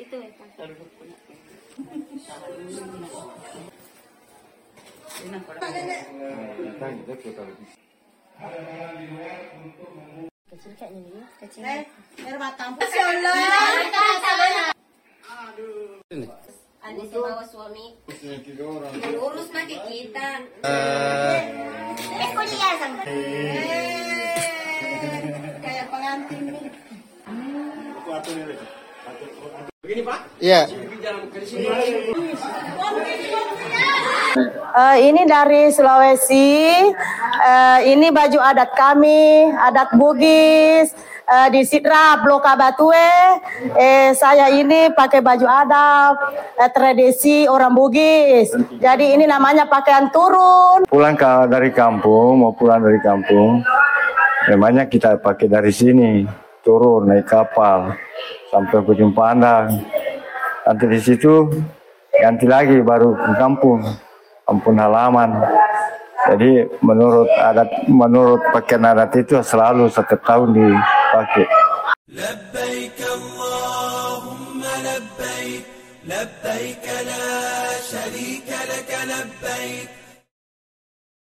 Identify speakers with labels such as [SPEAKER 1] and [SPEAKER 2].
[SPEAKER 1] Itu ya, Pak. Kecil kayaknya nih. Kecil. Ada si bawa suami. Urus pakai kita. Eh, kuliah sampai. Kayak pengantin nih.
[SPEAKER 2] Iya.
[SPEAKER 3] Eh, ini dari Sulawesi. Eh, ini baju adat kami, adat Bugis. Eh, di Sidra Blok Abatue. Eh, saya ini pakai baju adat eh, tradisi orang Bugis. Jadi ini namanya pakaian turun.
[SPEAKER 2] Pulang ke dari kampung, mau pulang dari kampung, memangnya kita pakai dari sini, turun naik kapal sampai ke ujung pandang. Nanti di situ ganti lagi baru ke kampung, kampung halaman. Jadi menurut adat, menurut pakaian adat itu selalu setiap tahun dipakai.
[SPEAKER 4] لبيك اللهم لبيك لبيك لا شريك لك لبيك